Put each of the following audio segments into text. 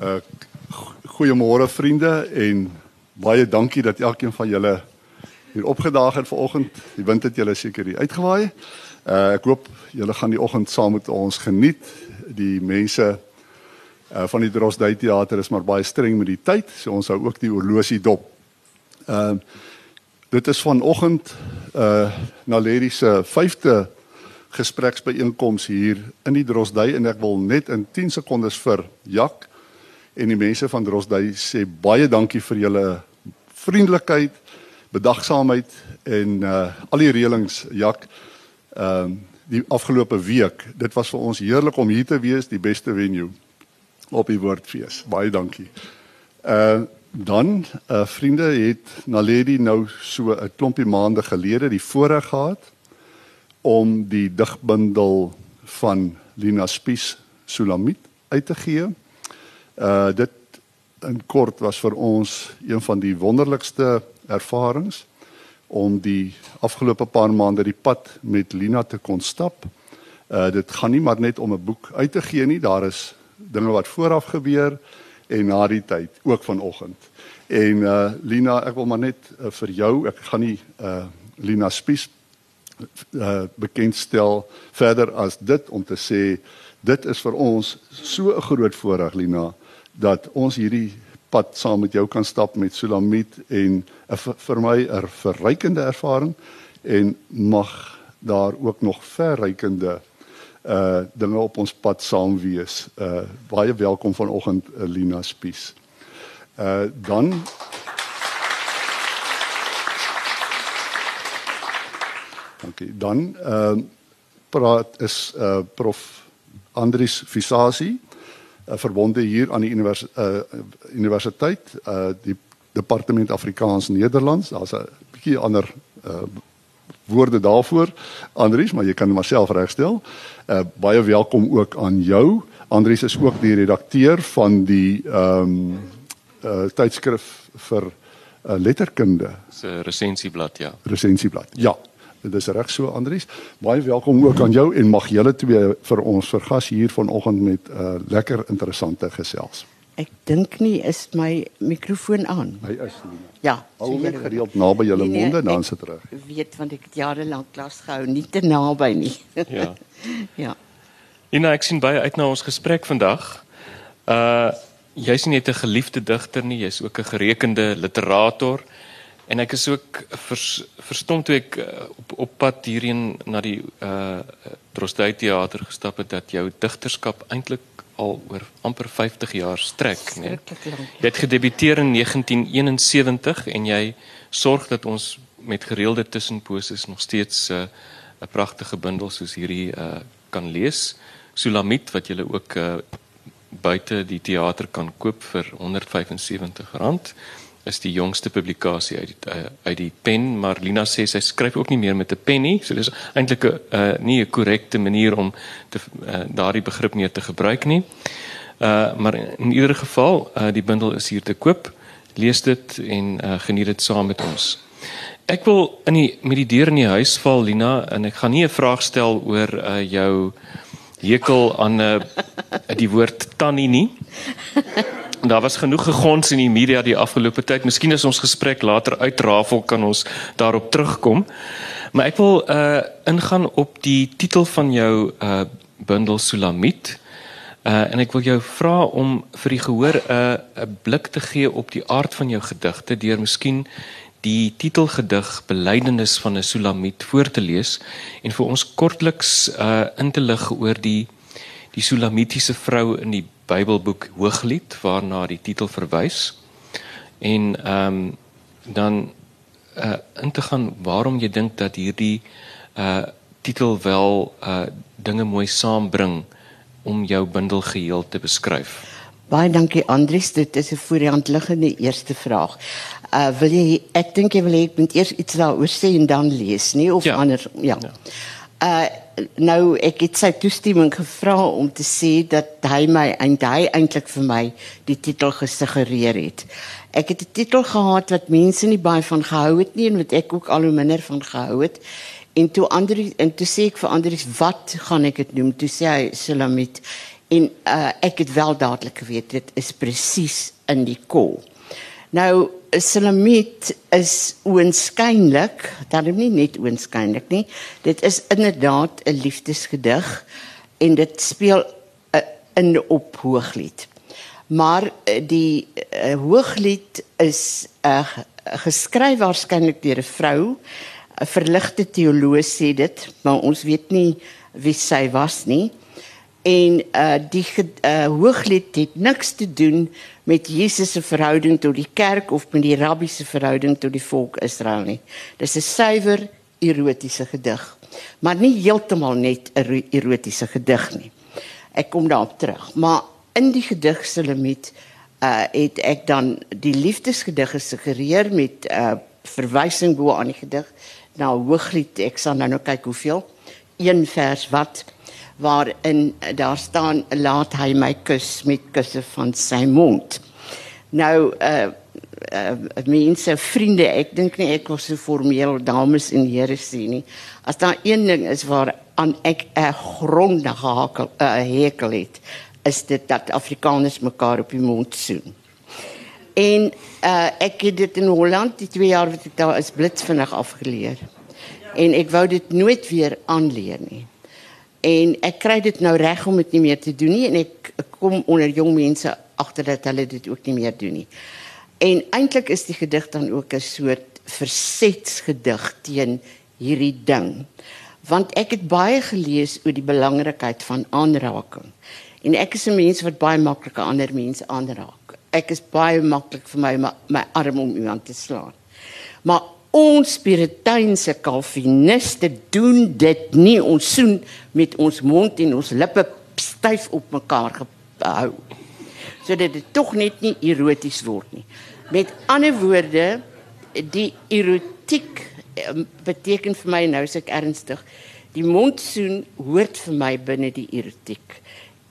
Uh goeiemôre vriende en baie dankie dat elkeen van julle hier opgedaag het vanoggend. Die wind het julle seker hier uitgewaai. Uh ek hoop julle gaan die oggend saam met ons geniet. Die mense uh van die Drosdui teater is maar baie streng met die tyd, so ons hou ook die horlosie dop. Ehm uh, dit is vanoggend uh Naledi se 5de gespreksbyeenkoms hier in die Drosdui en ek wil net in 10 sekondes vir Jak en die mense van Drosdui sê baie dankie vir julle vriendelikheid, bedagsaamheid en uh al die reëlings Jak ehm uh, die afgelope week. Dit was vir ons heerlik om hier te wees, die beste venue op die woordfees. Baie dankie. Uh dan uh vriende het Naledi nou so 'n klompie maande gelede die voorreg gehad om die digbundel van Lina Spies Sulamit uit te gee. Uh dit in kort was vir ons een van die wonderlikste ervarings om die afgelope paar maande die pad met Lina te kon stap. Uh dit gaan nie maar net om 'n boek uit te gee nie, daar is dinge wat vooraf gebeur en na die tyd ook vanoggend. En uh Lina, ek wil maar net uh, vir jou, ek gaan nie uh Lina Spies uh bekendstel verder as dit om te sê dit is vir ons so 'n groot voorreg Lina dat ons hierdie pad saam met jou kan stap met Sulamit en vir my 'n verrykende ervaring en mag daar ook nog verrykende uh dinge op ons pad saam wees. Uh baie welkom vanoggend uh, Lina Spies. Uh dan Dankie. Dan ehm uh, praat is uh prof Andrius Visasie uh, verbonde hier aan die univers uh universiteit uh die departement Afrikaans Nederlands. Daar's 'n bietjie ander uh woorde daarvoor Andrius, maar jy kan maar self regstel. Uh baie welkom ook aan jou. Andrius is ook die redakteur van die ehm um, uh tydskrif vir uh, letterkunde. 'n resensieblad, ja. Resensieblad. Ja. Dit is reg so Andrius. Baie welkom ook aan jou en mag julle twee vir ons vergas hier vanoggend met 'n uh, lekker interessante gesels. Ek dink nie is my mikrofoon aan. Hy is nie. Ja, Hou net gereeld naby julle Nee, nee, monde dan sit reg. weet want ek het jare lank klas gehou, nie te naby nie. Ja. ja. Ina, ek sien baie uit na ons gesprek vandag. Uh jy's nie net 'n geliefde digter nie, jy's ook 'n gerekende literator. En ek is ook vers, verstom toe ek uh, op op pad hierheen na die uh Drostdy teater gestap het dat jou digterskap eintlik al oor amper 50 jaar strek, né? Lank. Jy het gedebuteer in 1971 en jy sorg dat ons met gereelde tussenposes nog steeds 'n uh, 'n pragtige bundel soos hierdie uh kan lees. Sulamit wat jy ook uh buite die teater kan koop vir R175 is die jongste publikasie uit uh, uit die pen maar Lina sê sy skryf ook nie meer met 'n pen nie so dis eintlik 'n uh, nie 'n korrekte manier om te uh, daardie begrip meer te gebruik nie. Uh maar in ieder geval uh die bundel is hier te koop. Lees dit en uh geniet dit saam met ons. Ek wil in die met die deur in die huis val Lina en ek gaan nie 'n vraag stel oor uh jou hekel aan 'n uh, die woord tannie nie. Daar was genoeg gegons in die media die afgelope tyd. Miskien as ons gesprek later uitrafel kan ons daarop terugkom. Maar ek wil uh ingaan op die titel van jou uh bundel Sulamit. Uh en ek wil jou vra om vir die gehoor 'n uh, 'n blik te gee op die aard van jou gedigte deur miskien die titelgedig Belydenis van 'n Sulamit voor te lees en vir ons kortliks uh in te lig oor die die Sulamitiese vrou in die Bybelboek Hooglied waarna die titel verwys. En ehm um, dan uh in te gaan waarom jy dink dat hierdie uh titel wel uh dinge mooi saambring om jou bundel geheel te beskryf. Baie dankie Andries, dit is 'n voor die hand liggende eerste vraag. Uh wil jy ek dink jy wil hê ek moet eers iets daaroor sê en dan lees, nie of Ja. ander ja. Ja. Uh nou ek het sy toestemming gevra om te sê dat hy my en hy eintlik vir my die titel gesuggereer het. Ek het 'n titel gehad wat mense nie baie van gehou het nie en wat ek ook al hoe minder van gehou het. En toe ander en toe sê ek vir Andries wat gaan ek dit noem? Toe sê hy Sulamit En uh, ek het wel dadelik geweet dit is presies in die kol. Nou Salamiet is oënskynlik, daarom nie net oënskynlik nie. Dit is inderdaad 'n liefdesgedig en dit speel uh, in op hooglied. Maar uh, die uh, hooglied is uh, geskryf waarskynlik deur 'n vrou, 'n verligte teoloog sê dit, maar ons weet nie wie sy was nie. En uh die uh, hooglied het niks te doen met Jesus se verhouding tot die kerk of met die rabbi se verhouding tot die volk Israel nie. Dis 'n suiwer erotiese gedig, maar nie heeltemal net 'n erotiese gedig nie. Ek kom daarop terug, maar in die gedig Selemiet uh het ek dan die liefdesgedig gesuggereer met uh, verwysing bo aan die gedig na Hooglied. Ek sal nou nou kyk hoeveel. Een vers wat waarin daar staan laat hy my kus met kusse van sy mond. Nou uh uh mense vriende, ek dink nie ek was so formeel dames en here sien nie. As daar een ding is waar aan ek 'n grondige hakel uh, hekel het, is dit dat Afrikaners mekaar op die mond soen. En uh ek het dit in Holland die 2 jaar wat ek daar is blitsvinnig afgeleer. En ek wou dit nooit weer aanleer nie. En ek kry dit nou reg om dit nie meer te doen nie en ek kom onder jong mense agter dat hulle dit ook nie meer doen nie. En eintlik is die gedig dan ook 'n soort versetsgedig teen hierdie ding. Want ek het baie gelees oor die belangrikheid van aanraking. En ek is 'n mens wat baie maklik ander mense aanraak. Ek is baie maklik vir my, my arm om iemand te slaan. Maar Ons Puriteinse Calviniste doen dit nie. Ons soen met ons mond en ons lippe styf op mekaar gehou. Sodat dit tog net nie eroties word nie. Met ander woorde, die erotiek ehm, beteken vir my nou as ek ernstig, die mondsoen hoort vir my binne die erotiek.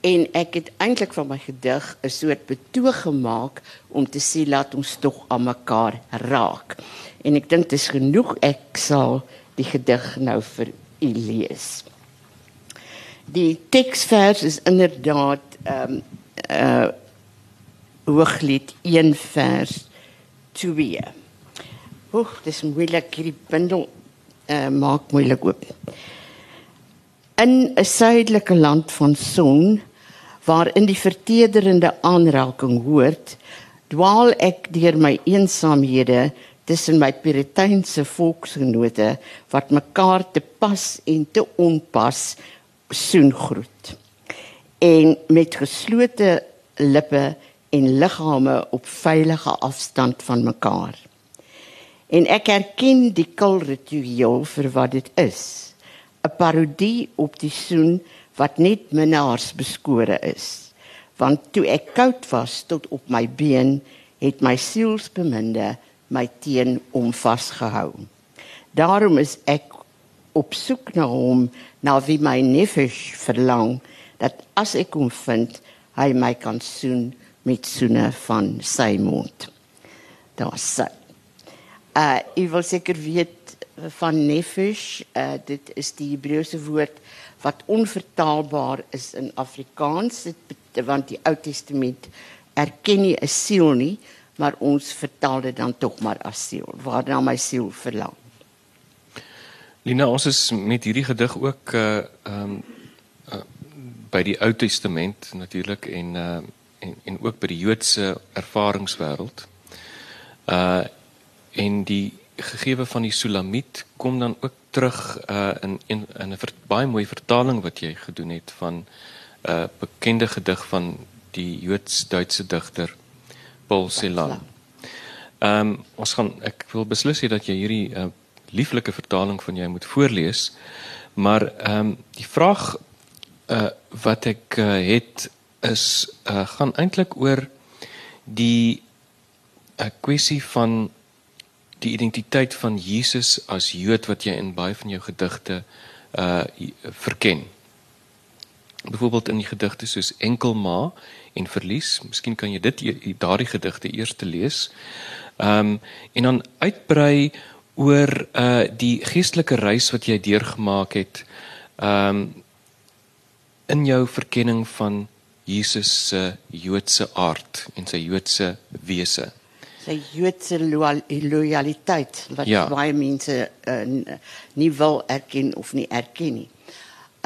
En ek het eintlik van my gedig 'n soort betoog gemaak om te sê laat ons tog aan mekaar raak en ek dink dit is genoeg ek sal die gedig nou vir u lees. Die teksvers is inderdaad ehm um, uh hooglied 1 vers 2. Oek, dis moeilik hierdie bindel uh maak moeilik oop. In 'n suidelike land van son waarin die vertederende aanraking hoort, dwaal ek deur my eensaamhede tussen my puriteinse volksgenote wat mekaar te pas en te onpas soen groet. En met geslote lippe en liggame op veilige afstand van mekaar. En ek erken die kil ritueel vir wat dit is. 'n Parodie op die soen wat net minnaars beskore is. Want toe ek koud was tot op my been, het my sielsbeminde my teen hom vasgehou. Daarom is ek op soek na hom, na wie my nefesh verlang, dat as ek hom vind, hy my kan soen met soene van sy mond. Daar sê. Uh, ek wil seker weet van nefesh, uh, dit is die Hebreëse woord wat onvertaalbaar is in Afrikaans, dit, want die Ou Testament erken nie 'n siel nie, maar ons vertaal dit dan tog maar as siel, waarna my siel verlang. Lina, ons is met hierdie gedig ook uh um, uh, by die Ou Testament natuurlik en uh en en ook by die Joodse ervaringswêreld. Uh en die gegewe van die Sulamiet kom dan ook terug uh in in 'n baie mooi vertaling wat jy gedoen het van 'n uh, bekende gedig van die Joods-Duitse digter Paul Celan. Ehm um, ons gaan ek wil beslis hê dat jy hierdie uh, lieflike vertaling van jou moet voorlees. Maar ehm um, die vraag uh wat ek uh, het is uh gaan eintlik oor die 'n uh, kwessie van die identiteit van Jesus as Jood wat jy in baie van jou gedigte uh verken. Byvoorbeeld in die gedigte soos Enkelma en verlies. Miskien kan jy dit daardie gedigte eers te lees. Ehm um, en dan uitbrei oor uh die geestelike reis wat jy deurgemaak het. Ehm um, in jou verkenning van Jesus se Joodse aard en sy Joodse wese. Sy Joodse loyal- loyaliteit wat Ja. baie mense uh, n- nie wil erken of nie erken nie.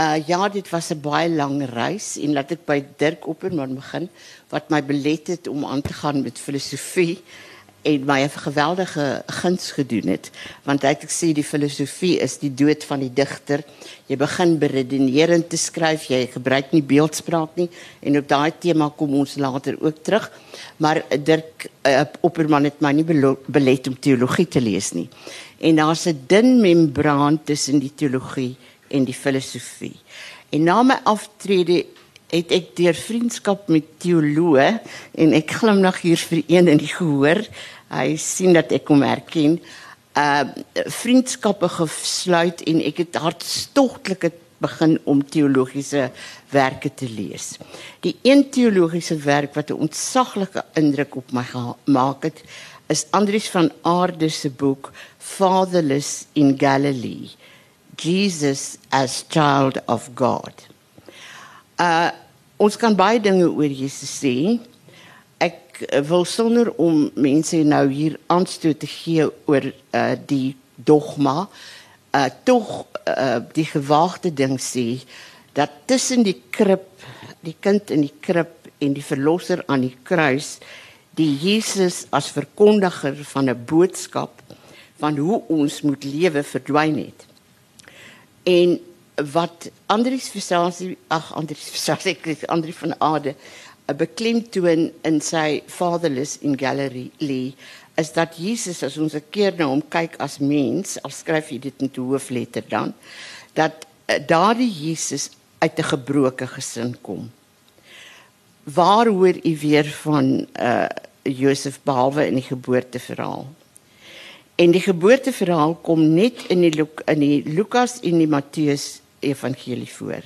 Uh ja, dit was 'n baie lang reis en laat ek by Dirk Opperman begin wat my belet het om aan te gaan met filosofie en my 'n geweldige guns gedoen het want hy het gesê die filosofie is die dood van die digter. Jy begin beredenerend te skryf, jy gebruik nie beeldspraak nie en op daai tema kom ons later ook terug. Maar Dirk uh, Opperman het my nie belet om teologie te lees nie. En daar's 'n dun membraan tussen die teologie en die filosofie. En na my aftrede het ek deur vriendskap met teoloë en ek glimlag hier vir een in die gehoor. Hy sien dat ek hom herken. Uh vriendskappe gesluit en ek het hartstogtelik begin om teologiese werke te lees. Die een teologiese werk wat 'n ontsaglike indruk op my gemaak het, is Andries van Aarde se boek Fatherless in Galilee. Jesus as child of God. Uh ons kan baie dinge oor Jesus sê. Ek uh, wil sonder om mense nou hier aanstoot te gee oor uh die dogma, uh tog uh die gewaagde ding sê dat tussen die krib, die kind in die krib en die verlosser aan die kruis, die Jesus as verkondiger van 'n boodskap van hoe ons moet lewe verdwyn het. En wat Andries Versace, ag Andries Versace, ek is Andrie van Ade, 'n beklemtoon in sy Fatherless in Galilee is dat Jesus as ons 'n keer na hom kyk as mens, al skryf hy dit in te hoofletter dan, dat uh, daardie Jesus uit 'n gebroke gesin kom. Waar hoor u weer van uh Josef behalwe in die geboorteverhaal? En die geboorteverhaal kom net in die in die Lukas en die Matteus evangelie voor.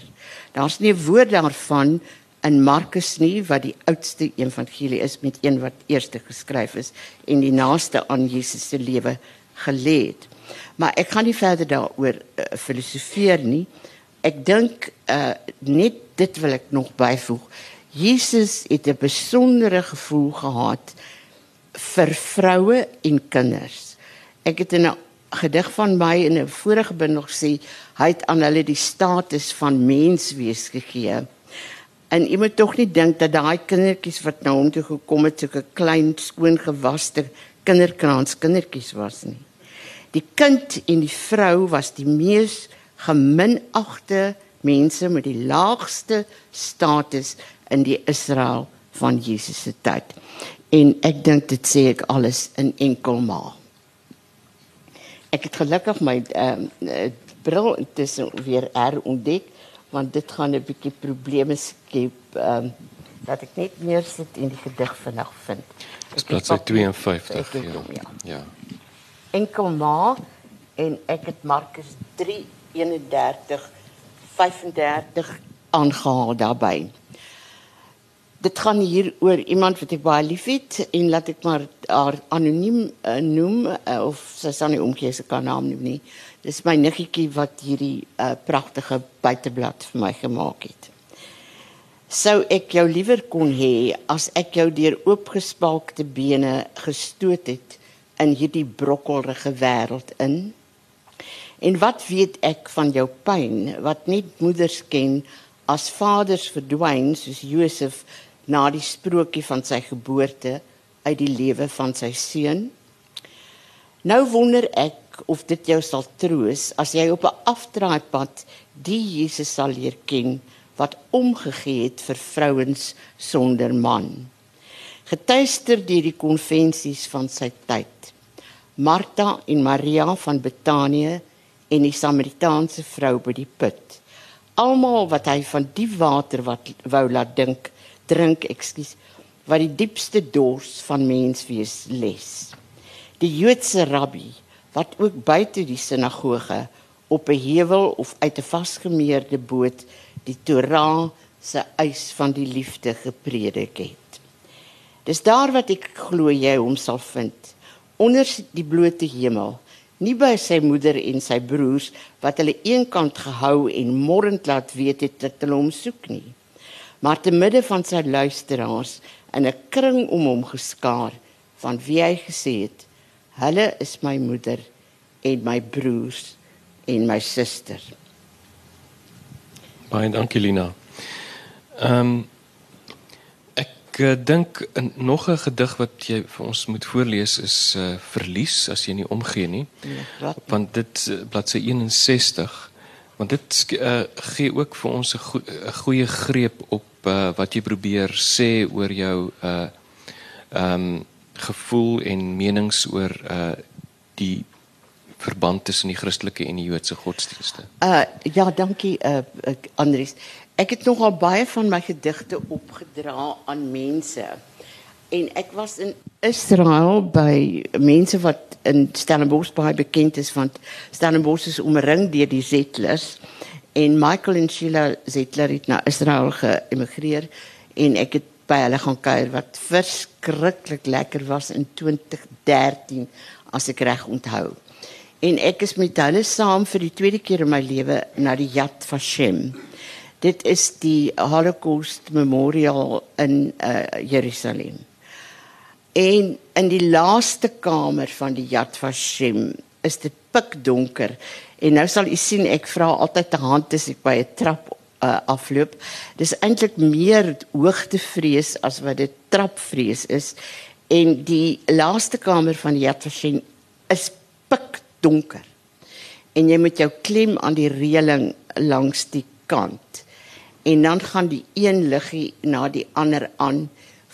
Daar's nie 'n woord daarvan in Markus nie wat die oudste evangelie is met een wat eerste geskryf is en die naaste aan Jesus se lewe gelê het. Maar ek gaan nie verder daaroor uh, filosofeer nie. Ek dink uh, net dit wil ek nog byvoeg. Jesus het 'n besondere gevoel gehad vir vroue en kinders. Ek het in 'n gedig van my in 'n vorige bundel gesê hy het aan hulle die status van menswees gegee. En jy moet tog nie dink dat daai kindertjies wat na hom toe gekom het, sulke klein skoongewaste kinderkraans kindertjies was nie. Die kind en die vrou was die mees geminagte mense met die laagste status in die Israel van Jesus se tyd. En ek dink dit sê ek alles in enkel maal. Ek het gelukkig my ehm uh, bril intussen weer herontdek want dit gaan 'n bietjie probleme skep ehm um, dat ek net meer sit en die gedig vinnig vind. Dis bladsy het pap- 52. Ek Ja. hom, ja. Ja. Enkel ma en ek het Markus 3 31 35 aangehaal daarbey. Dit gaan hier oor iemand wat ek baie liefhet en laat ek maar haar anoniem uh, noem uh, of sy sal nie omgee se kan naam noem nie. Dis my niggetjie wat hierdie uh, pragtige buiteblad vir my gemaak het. Sou ek jou liewer kon hê as ek jou deur oopgespalkte bene gestoot het in hierdie brokkelrige wêreld in? En wat weet ek van jou pyn wat net moeders ken as vaders verdwyn soos Josef na die sprokie van sy geboorte uit die lewe van sy seun? Nou wonder ek of dit jou sal troos as jy op 'n afdraaipad die Jesus sal leer ken wat omgegee het vir vrouens sonder man. Getuister deur die konvensies van sy tyd. Martha en Maria van Betanië en die Samaritaanse vrou by die put. Almal wat hy van die water wat wou laat dink, drink, ekskuus, wat die diepste dors van menswees les. Die Joodse rabbi wat ook buite die sinagoge op 'n heuwel of uit 'n vasgemeerde boot die Torah se eis van die liefde gepredik het. Dis daar wat ek glo jy hom sal vind onder die blote hemel, nie by sy moeder en sy broers wat hulle eenkant gehou en morrend laat weet het dat hulle hom soek nie, maar te midde van sy luisteraars in 'n kring om hom geskaar van wie hy gesê het: "Hulle is my moeder en my broers en my suster." Baie dankie Lina. Ehm um, ek uh, dink nog 'n gedig wat jy vir ons moet voorlees is uh, Verlies as jy nie omgee nie. Ja, want dit uh, bladsy 61 want dit uh, gee ook vir ons 'n go goeie greep op uh, wat jy probeer sê oor jou uh um, gevoel en menings oor uh die verband tussen die Christelike en die Joodse godsdienste. Uh ja, dankie uh Andries. Ek het nogal baie van my gedigte opgedra aan mense. En ek was in Israel by mense wat in Stellenbosch baie bekend is want Stellenbosch is omring deur die Zettlers en Michael en Sheila Zettler het na Israel geëmigreer en ek het by hulle gaan kuier wat verskriklik lekker was in 2013 as ek reg onthou. En ek is met hulle saam vir die tweede keer in my lewe na die Yad Vashem. Dit is die Holocaust Memorial in uh, Jerusalem. En in die laaste kamer van die Yad Vashem is dit pikdonker. En nou sal u sien ek vra altyd 'n hand as ek by 'n trap uh, afloop. Dis eintlik meer hoogtevrees as wat dit trapvrees is. En die laaste kamer van die Yad Vashem is pikdonker. En jy moet jou klem aan die reëling langs die kant. En dan gaan die een liggie na die ander aan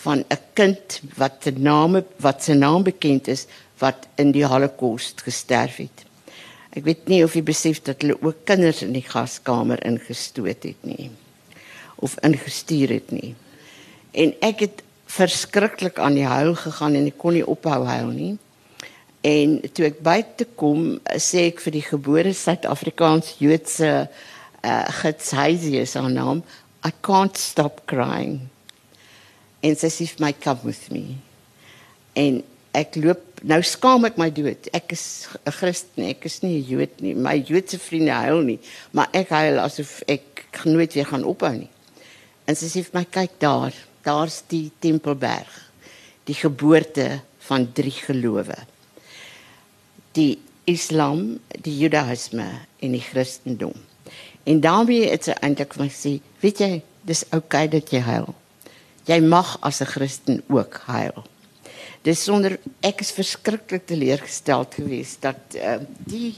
van 'n kind wat se naam wat se naam bekend is wat in die Holocaust gesterf het. Ek weet nie of jy besef dat hulle ook kinders in die gaskamer ingestoot het nie of ingestuur het nie. En ek het verskriklik aan die huil gegaan en ek kon nie ophou huil nie. En toe ek buite kom, sê ek vir die gebore Suid-Afrikaans Joodse uh Getsaisie se naam, I can't stop crying. En sy sê vir my come with me. En ek loop nou skaam ek my dood. Ek is 'n Christen, ek is nie 'n Jood nie. My Joodse vriende huil nie, maar ek huil asof ek nooit weer gaan ophou nie. En sy sê vir my kyk daar, daar's die Tempelberg. Die geboorte van drie gelowe. Die Islam, die Judaïsme en die Christendom. En daarmee het sy eintlik vir my sê, weet jy, dis oukei okay dat jy huil. Jy mag as 'n Christen ook huil. Dis sonder ek is verskriklik teleurgesteld geweest dat uh, die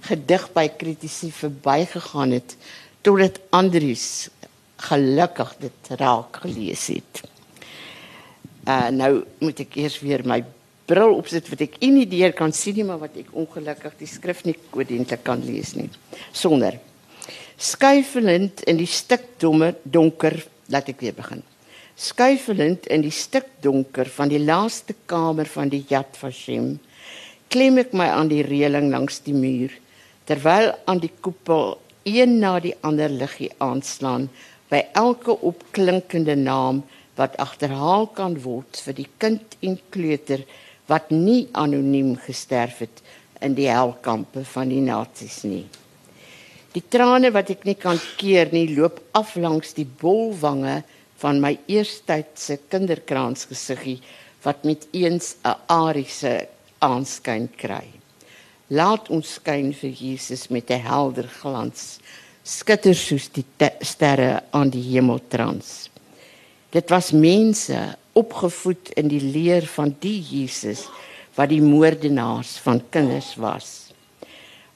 gedig by kritisie verbygegaan het totdat Andries gelukkig dit raak gelees het. Uh nou moet ek eers weer my bril opsit wat ek nie deur kan sien nie maar wat ek ongelukkig die skrif nie ordentlik kan lees nie. Sonder skuifelend in die stik donker laat ek weer begin skuifelend in die stikdonker van die laaste kamer van die Yad Vashem, klem ek my aan die reëling langs die muur terwyl aan die koepel een na die ander liggie aanslaan by elke opklinkende naam wat agterhaal kan word vir die kind en kleuter wat nie anoniem gesterf het in die helkampe van die nasies nie. Die trane wat ek nie kan keer nie loop af langs die bolwange van my eerstydse kinderkraansgesiggie wat met eens 'n ariese aanskyn kry. Laat ons skyn vir Jesus met 'n helder glans, skitter soos die sterre aan die hemeltrans. Dit was mense opgevoed in die leer van die Jesus wat die moordenaars van kinders was.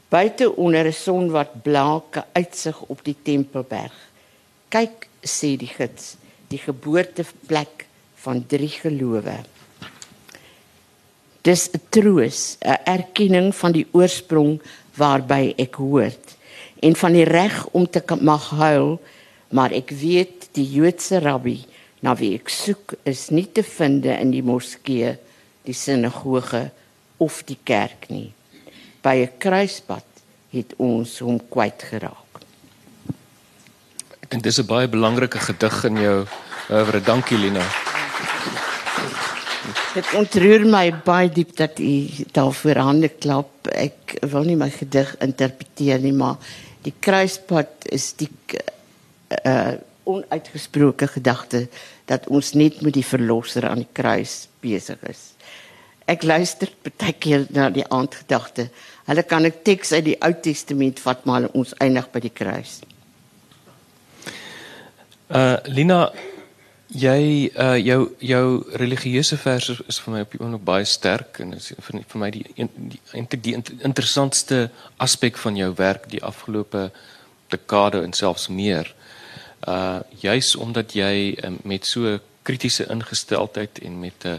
Buite onder 'n son wat blake uitsig op die Tempelberg. Kyk, sê die gids, die geboorteplek van drie gelowe. Dis 'n troos, 'n erkenning van die oorsprong waarby ek hoort en van die reg om te mag huil, maar ek weet die Joodse rabbi na wie ek soek is nie te vind in die moskee, die sinagoge of die kerk nie. By 'n kruispad het ons hom kwyt dink dis 'n baie belangrike gedig in jou oeuvre. Dankie Lina. Dit ontroer my baie diep dat u daarvoor hande klap. Ek wil nie my gedig interpreteer nie, maar die kruispad is die uh onuitgesproke gedagte dat ons net met die verlosser aan die kruis besig is. Ek luister baie keer na die aandgedagte. Hulle kan 'n teks uit die Ou Testament vat maar ons eindig by die kruis. Uh Lina, jy uh jou jou religieuse verse is vir my op die oomblik baie sterk en is vir, vir my die eintlik die, die interessantste aspek van jou werk die afgelope dekade en selfs meer. Uh juis omdat jy uh, met so kritiese ingesteldheid en met 'n uh,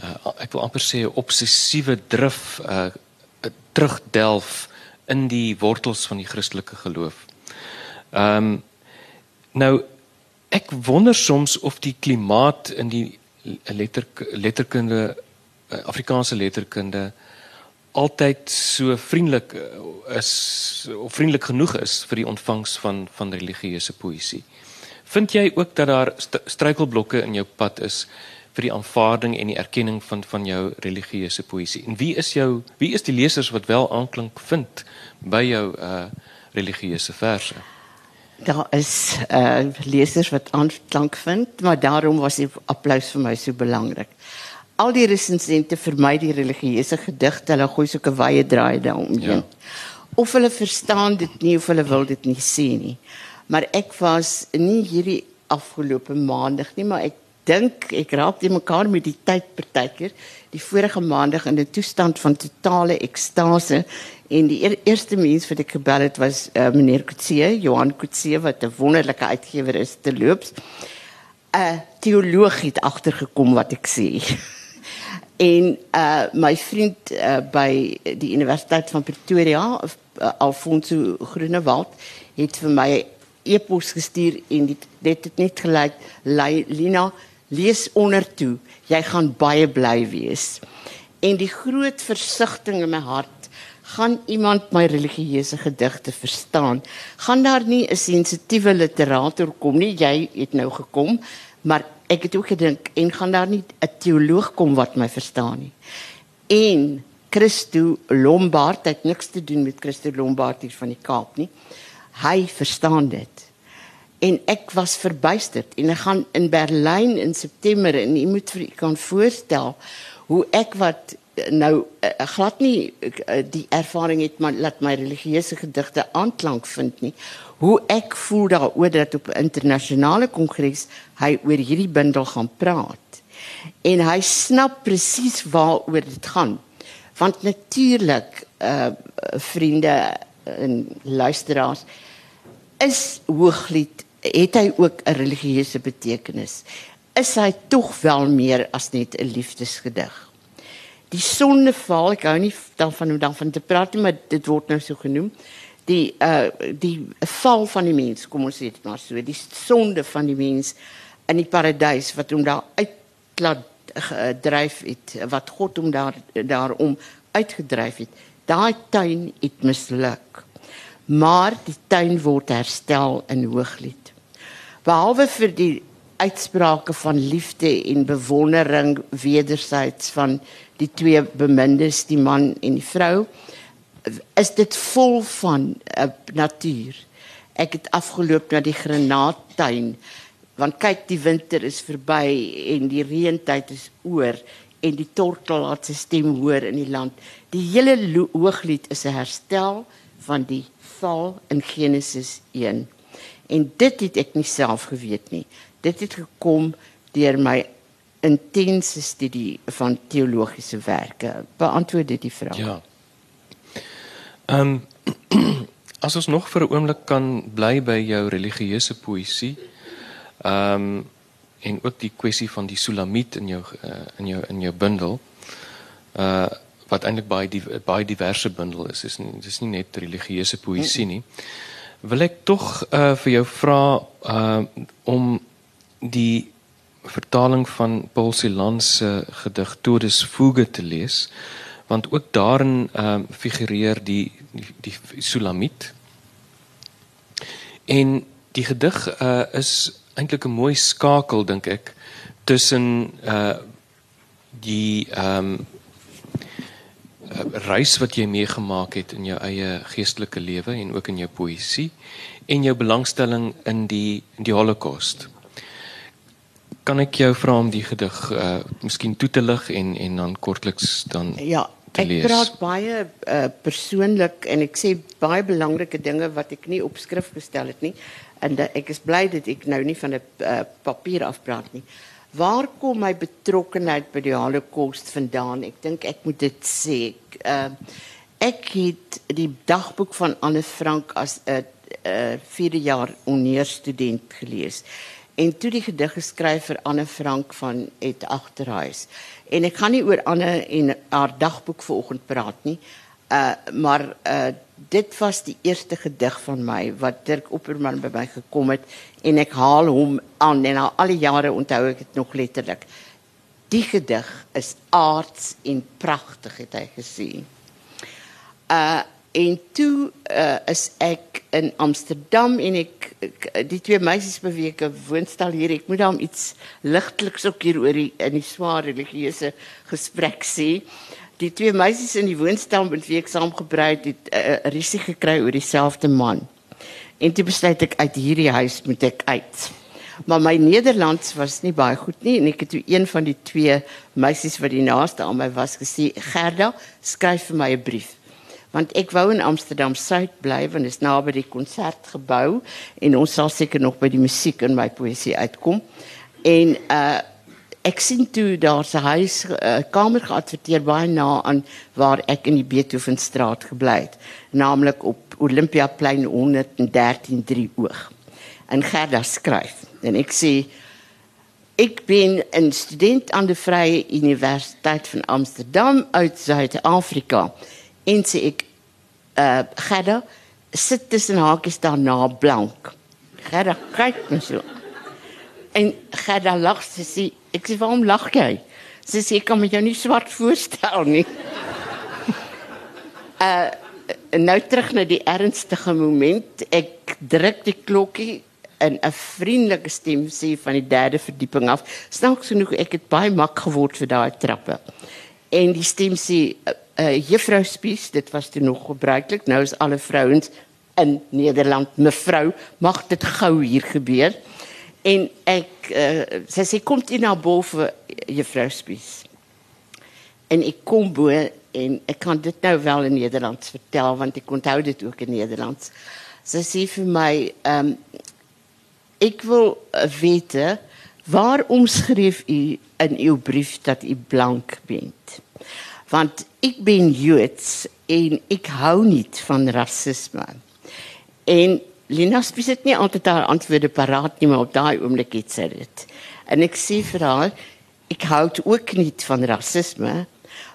uh, ek wil amper sê obsessiewe drif uh terugdelf in die wortels van die Christelike geloof. Ehm um, nou ek wonder soms of die klimaat in die letter letterkunde Afrikaanse letterkunde altyd so vriendelik is of vriendelik genoeg is vir die ontvangs van van religieuse poësie. Vind jy ook dat daar struikelblokke in jou pad is vir die aanvaarding en die erkenning van van jou religieuse poësie. En wie is jou wie is die lesers wat wel aanklank vind by jou uh religieuse verse? Daar is uh lesers wat aanklank vind, maar daarom was die applous vir my so belangrik. Al die resensente vir my die religieuse gedigte, hulle gooi so 'n wye draai daaromheen. Ja. Of hulle verstaan dit nie of hulle wil dit nie sien nie. Maar ek was nie hierdie afgelope maandag nie, maar ek dink ek raak die mekaar met die tyd partykeer. Die vorige maandag in 'n toestand van totale ekstase en die eer, eerste mens wat ek gebel het was uh, meneer Kutsie Johan Kutsie wat 'n wonderlike uitgewer is te loops. 'n teoloog het agtergekom wat ek sê. En uh, my vriend uh, by die Universiteit van Pretoria uh, Alfonso Groenewald het vir my e-pos gestuur en dit het net gelyk Lina lees onder toe. Jy gaan baie bly wees. En die groot versigtiging in my hart gaan iemand my religieuse gedigte verstaan. Gaan daar nie 'n sensitiewe literator kom nie. Jy het nou gekom, maar ek het ook gedink en gaan daar nie 'n teoloog kom wat my verstaan nie. En Christo Lombard het niks te doen met Christo Lombard hier van die Kaap nie. Hy verstaan dit en ek was verbuisterd en ek gaan in Berlyn in September en jy moet vir u kan voorstel hoe ek wat eh, nou uh, glad nie uh, die ervaring het maar laat my religieuse gedigte aanklank vind nie hoe ek voel daaroor dat op 'n internasionale kongres hy oor hierdie bundel gaan praat. En hy snap presies waaroor dit gaan want natuurlik uh, vriende en luisteraars is hooglied het hy ook 'n religieuse betekenis. Is hy tog wel meer as net 'n liefdesgedig? Die sondeval, ek hou nie daarvan om dan van te praat nie, maar dit word nou so genoem. Die uh die val van die mens, kom ons sê dit maar so, die sonde van die mens in die paradys wat hom daar uitlaat dryf het, wat God hom daar daarom uitgedryf het. Daai tuin het misluk. Maar die tuin word herstel in Hooglied. Behalwe vir die uitsprake van liefde en bewondering wederzijds van die twee bemindes die man en die vrou is dit vol van uh, natuur. Ek het afgeloop na die granaattuin want kyk die winter is verby en die reentyd is oor en die tortel laat sy stem hoor in die land. Die hele hooglied is 'n herstel van die val in Genesis 1 En dit het ek nie self geweet nie. Dit het gekom deur my intense studie van teologiese werke. Beantwoord dit die vraag. Ja. Ehm as ons nog vir 'n oomblik kan bly by jou religieuse poësie. Ehm en ook die kwessie van die Sulamit in jou uh, in jou in jou bundel. Uh wat eintlik baie die, baie diverse bundel is. Dis nie dis nie net religieuse poësie nie. Wil ek tog uh, vir jou vra uh, om die vertaling van Paul Celan se gedig Todesfuge te lees want ook daarin uh, figureer die die, die Sulamit en die gedig uh, is eintlik 'n mooi skakel dink ek tussen uh, die ehm um, reis wat jy meegemaak het in jou eie geestelike lewe en ook in jou poësie en jou belangstelling in die in die Holocaust. Kan ek jou vra om die gedig uh miskien toe te lig en en dan kortliks dan Ja, te ek lees? praat baie uh, persoonlik en ek sê baie belangrike dinge wat ek nie op skrif gestel het nie. En ek is bly dat ek nou nie van 'n uh, papier af praat nie. Waar kom my betrokkenheid by die Holocaust vandaan? Ek dink ek moet dit. Ek, uh, ek het die dagboek van Anne Frank as 'n uh, vierde jaar oneerstudent gelees. En toe die gedig geskryf vir Anne Frank van Het Agterhuis. En ek gaan nie oor Anne en haar dagboek vanoggend praat nie. Uh maar uh dit was die eerste gedig van my wat Dirk Opperman by my gekom het en ek haal hom aan en al alle jare onthou ek dit nog letterlik. Die gedig is aards en pragtig het hy gesê. Uh en toe uh, is ek in Amsterdam en ek, ek die twee meisies beweek 'n woonstel hier. Ek moet dan iets ligteliks ook hier oor die in die swaar religieuse gesprek sê. Die twee meisies in die woonstel met wie ek saamgebrei het, het 'n uh, risie gekry oor dieselfde man. En toe besluit ek uit hierdie huis moet ek uit. Maar my Nederlands was nie baie goed nie en ek het toe een van die twee meisies wat die naaste aan my was gesê, "Gerda, skryf vir my 'n brief." Want ek wou in Amsterdam Suid bly want dit is naby die konsertgebou en ons sal seker nog by die musiek in my poësie uitkom. En uh ek sien toe daar's 'n huis 'n uh, kamer geadverteer baie na aan waar ek in die Beethovenstraat gebly het, naamlik op Olympiaplein 113 3 oog. En Gerda skryf en ek sê ek ben 'n student aan die Vrye Universiteit van Amsterdam uit Suid-Afrika en sê ek uh Gerda sit tussen hakies daarna blank. Gerda kyk my so. En Gerda lag sy sê ek sê waarom lag jy? Sy sê ek kan my jou nie swart voorstel nie. uh nou terug na die ernstige moment. Ek druk die klokkie in 'n vriendelike stem sê van die derde verdieping af. Snaaks genoeg ek het baie mak geword vir daai trappe. En die stem sê uh, uh, juffrou Spies, dit was toe nog gebruiklik. Nou is alle vrouens in Nederland mevrou, mag dit gou hier gebeur. En ek uh, sy sê kom jy na bo vir juffrou Spies. En ek kom bo en ek kan dit nou wel in Nederlands vertel want ek onthou dit ook in Nederlands. Sy sê vir my, ehm um, ek wil uh, weet waarom skryf u in uw brief dat u blank bent? Want ek ben Joods en ek hou nie van rasisme. En Lina Spies het nie altyd haar antwoorde paraat nie, maar op daai oomblik het sy dit. En ek sê vir haar, ek hou ook nie van rasisme,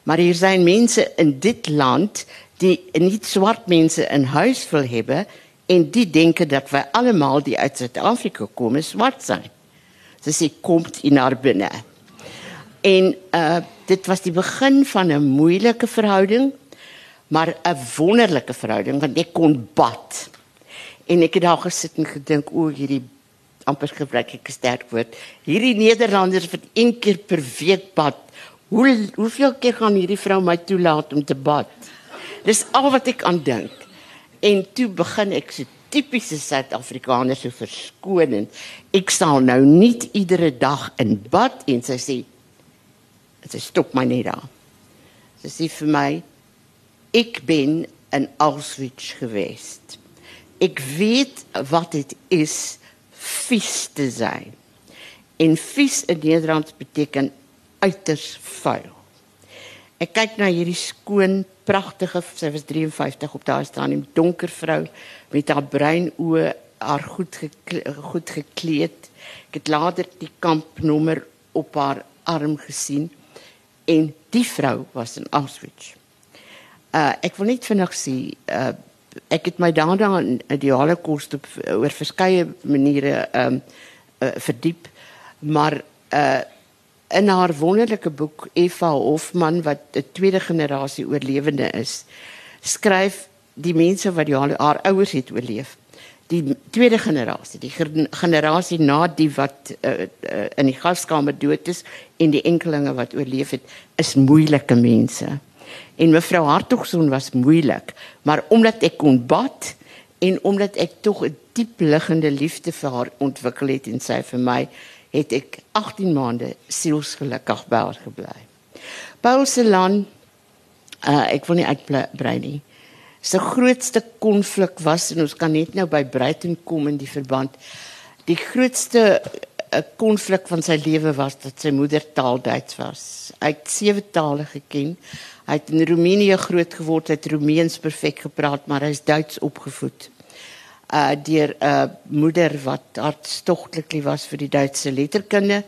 maar hier zijn mense in dit land die nie swart mense in huis wil hê en die denken dat wij allemaal die uit Suid-Afrika komen zwart zijn. Ze sê komt in naar binnen. En uh, dit was die begin van een moeilijke verhouding, maar een wonderlijke verhouding, want ik kon bad. En ik heb daar gezeten en gedink, o, hierdie amper gebruik ek 'n sterk woord. Hierdie Nederlanders wat een keer per week bad. Hoe hoeveel keer gaan hierdie vrou my toelaat om te bad? Dis al wat ek aan dink. En toe begin ek so tipiese Suid-Afrikaners so verskonend. Ek sal nou nie iedere dag in bad en sy sê sy stop my net daar. Sy sê vir my ek ben in Auschwitz geweest. Ek weet wat dit is vies te zijn. En vies in Nederlands beteken uiters vuil. Ek kyk na hierdie skoon, pragtige, sy was 53 op daai staan, 'n donker vrou met haar bruin oë, haar goed gekle, goed gekleed. Ek het later die kampnommer op haar arm gesien en die vrou was in Auschwitz. Uh ek wil net vinnig sê, uh ek het my daarna in die Holocaust op oor verskeie maniere ehm um, uh, verdiep, maar uh in haar wonderlike boek Eva Hofman wat 'n tweede generasie oorlewende is, skryf die mense wat die haar ouers het oorleef. Die tweede generasie, die generasie na die wat uh, uh, in die gaskamer dood is en die enkelinge wat oorleef het, is moeilike mense. En mevrou Hartogson was moeilik, maar omdat ek kon bad en omdat ek tog 'n diep liggende liefde vir haar ontwikkel het en sy vir my, het ek 18 maande sielsgelukkig by haar gebly. Paul se land uh, ek wil nie uitbrei nie. Sy grootste konflik was en ons kan net nou by Bruiten kom in die verband. Die grootste 'n konflik van sy lewe was dat sy moedertaal Duits was. Hy het sewe tale geken. Hy het in Roemenië groot geword, het Roemeens perfek gepraat, maar hy is Duits opgevoed. Uh deur 'n uh, moeder wat hartstogtelik was vir die Duitse letterkunde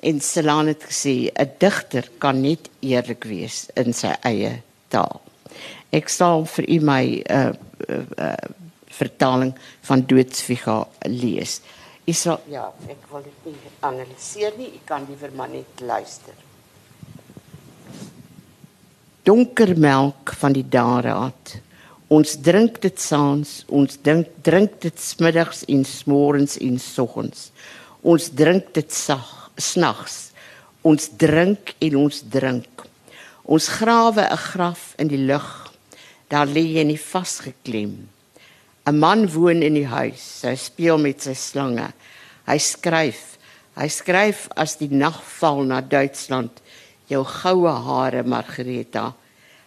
en Selan het gesê 'n digter kan net eerlik wees in sy eie taal. Ek sal vir u my uh, uh, uh vertaling van Doodsviga lees. Sal ja, ek wil dit nie analiseer nie, ek kan liever maar net luister. Donker melk van die daarraad. Ons drink dit saans, ons dink drink dit smiddags en smorens en soggens. Ons drink dit sag snags. Ons drink en ons drink. Ons grawe 'n graf in die lug. Daar lê jy nie vasgeklem. 'n Man woon in die huis. Hy speel met sy slange. Hy skryf. Hy skryf as die nag val na Duitsland. Jou goue hare, Margareta.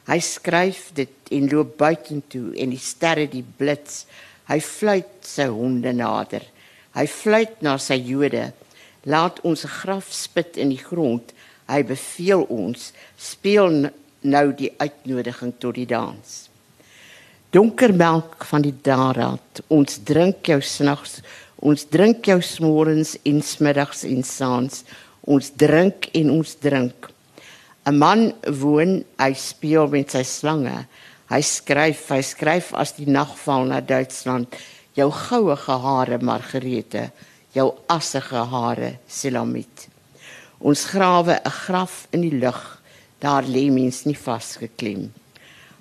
Hy skryf dit en loop buitentoe en die sterre die blits. Hy fluit sy honde nader. Hy fluit na sy Jode. Laat ons graf spit in die grond. Hy beveel ons speel nou die uitnodiging tot die dans donker melk van die daarraad. Ons drink jou snags, ons drink jou smorens en smiddags en saans. Ons drink en ons drink. 'n Man woon, hy speel met sy slange. Hy skryf, hy skryf as die nag val na Duitsland. Jou goue hare Margarete, jou assige hare Selamit. Ons grawe 'n graf in die lug. Daar lê mens nie vasgeklem.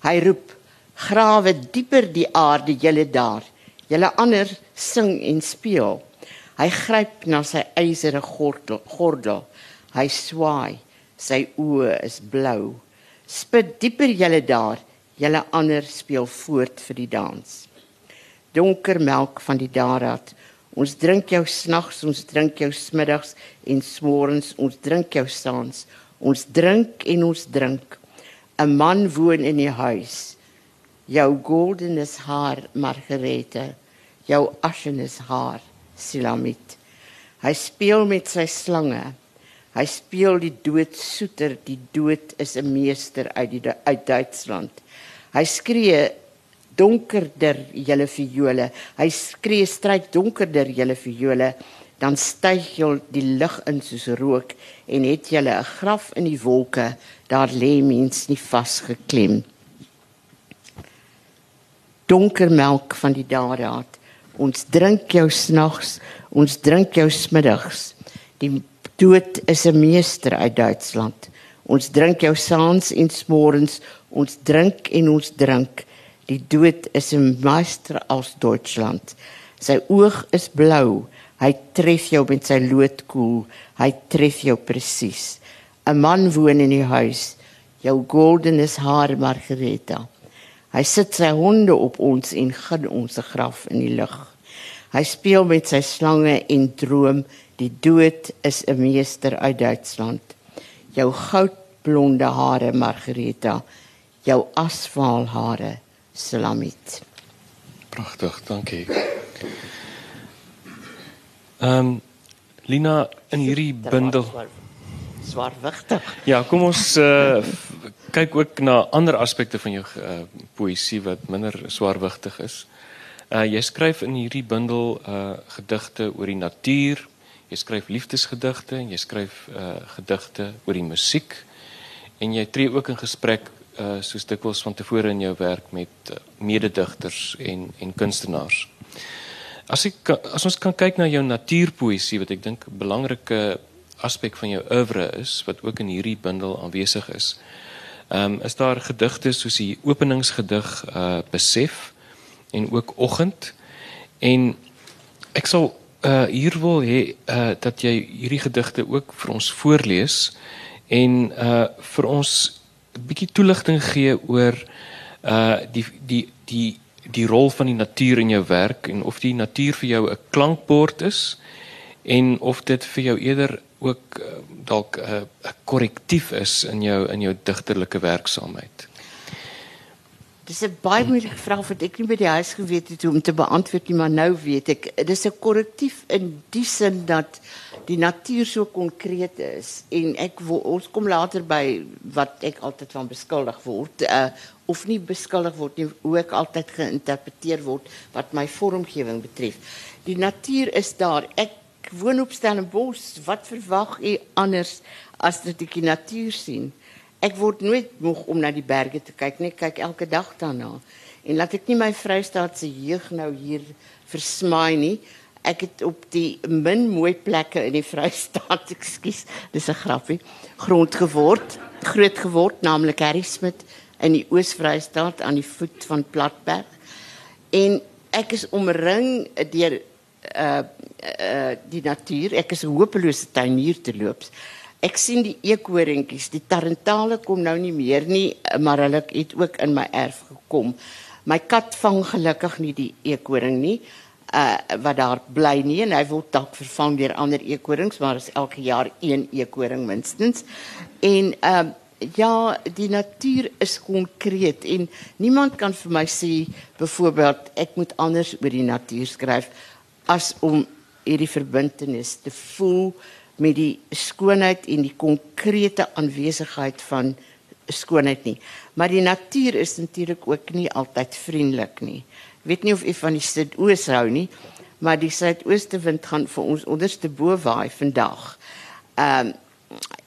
Hy roep grawe dieper die aarde julle daar. Julle ander sing en speel. Hy gryp na sy ysere gordel, gordel. Hy swaai. Sy oë is blou. Spit dieper julle daar. Julle ander speel voort vir die dans. Donker melk van die daarraad. Ons drink jou snags, ons drink jou smiddags en smorens, ons drink jou saans. Ons drink en ons drink. 'n Man woon in die huis jou goldenes haar margarete. Jou ashenes haar silamit. Hy speel met sy slange. Hy speel die dood soeter. Die dood is 'n meester uit die uit Duitsland. Hy skree donkerder julle viole. Hy skree stryk donkerder julle viole. Dan styg jy die lig in soos rook en het jy 'n graf in die wolke. Daar lê mens nie vasgeklem donker melk van die daarraad. Ons drink jou snags, ons drink jou smiddags. Die dood is 'n meester uit Duitsland. Ons drink jou saans en smorens, ons drink en ons drink. Die dood is 'n meester aus Duitsland. Sy oog is blou. Hy tref jou met sy loodkoel. Hy tref jou presies. 'n Man woon in die huis. Jou goldenes haar Margareta. Hy sit sy honde op ons en gin ons se graf in die lug. Hy speel met sy slange en droom die dood is 'n meester uit Duitsland. Jou goudblonde hare Margareta, jou asfaal hare Salamit. Pragtig, dankie. Ehm um, Lina in hierdie bundel swaarwigtig. Ja, kom ons uh, kyk ook na ander aspekte van jou uh, poësie wat minder swaarwigtig is. Uh jy skryf in hierdie bundel uh gedigte oor die natuur, jy skryf liefdesgedigte en jy skryf uh gedigte oor die musiek en jy tree ook in gesprek uh soos dikwels van tevore in jou werk met uh, mededigters en en kunstenaars. As ek as ons kan kyk na jou natuurpoësie wat ek dink 'n belangrike aspek van jou oeuvre is wat ook in hierdie bundel aanwesig is. Ehm um, is daar gedigte soos die openingsgedig uh besef en ook oggend. En ek sal uh hier wil hê uh dat jy hierdie gedigte ook vir ons voorlees en uh vir ons 'n bietjie toelichting gee oor uh die die die die rol van die natuur in jou werk en of die natuur vir jou 'n klankbord is en of dit vir jou eerder ook uh, dalk uh, 'n korrektief is in jou in jou digterlike werksaamheid. Dis 'n baie moeilike vraag wat ek nie by die om te beantwoord nie, maar nou weet ek. Dis 'n korrektief in die sin dat die natuur so konkreet is en ek kom later by wat ek altyd van beskuldig word uh, of nie beskuldig word nie hoe ek altyd geïnterpreteer word wat my vormgewing betref. Die natuur is daar. Ek woon op Stellenbosch. Wat verwag u anders as dat ek die natuur sien? Ek word nooit moeg om na die berge te kyk nie. Ek kyk elke dag daarna. En laat ek nie my Vrystaatse jeug nou hier versmaai nie. Ek het op die min mooi plekke in die Vrystaat, ekskuus, dis 'n grappie, grond geword, groot geword, naamlik Harrismith in die Oos-Vrystaat aan die voet van Platberg. En ek is omring deur uh uh die natuur. Ek is 'n hopelose tuinier te loops. Ek sien die eekoringetjies, die tarantale kom nou nie meer nie, maar hulle het ook in my erf gekom. My kat vang gelukkig nie die eekoring nie, uh wat daar bly nie en hy word dalk vervang deur ander eekorings, maar is elke jaar een eekoring minstens. En ehm uh, ja, die natuur is konkreet en niemand kan vir my sê byvoorbeeld ek moet anders oor die natuur skryf as om hierdie verbintenis te voel met die skoonheid en die konkrete aanwesigheid van skoonheid nie. Maar die natuur is natuurlik ook nie altyd vriendelik nie. Weet nie of u van die suidoos hou nie, maar die suidooste wind gaan vir ons onderste bo waai vandag. Ehm um,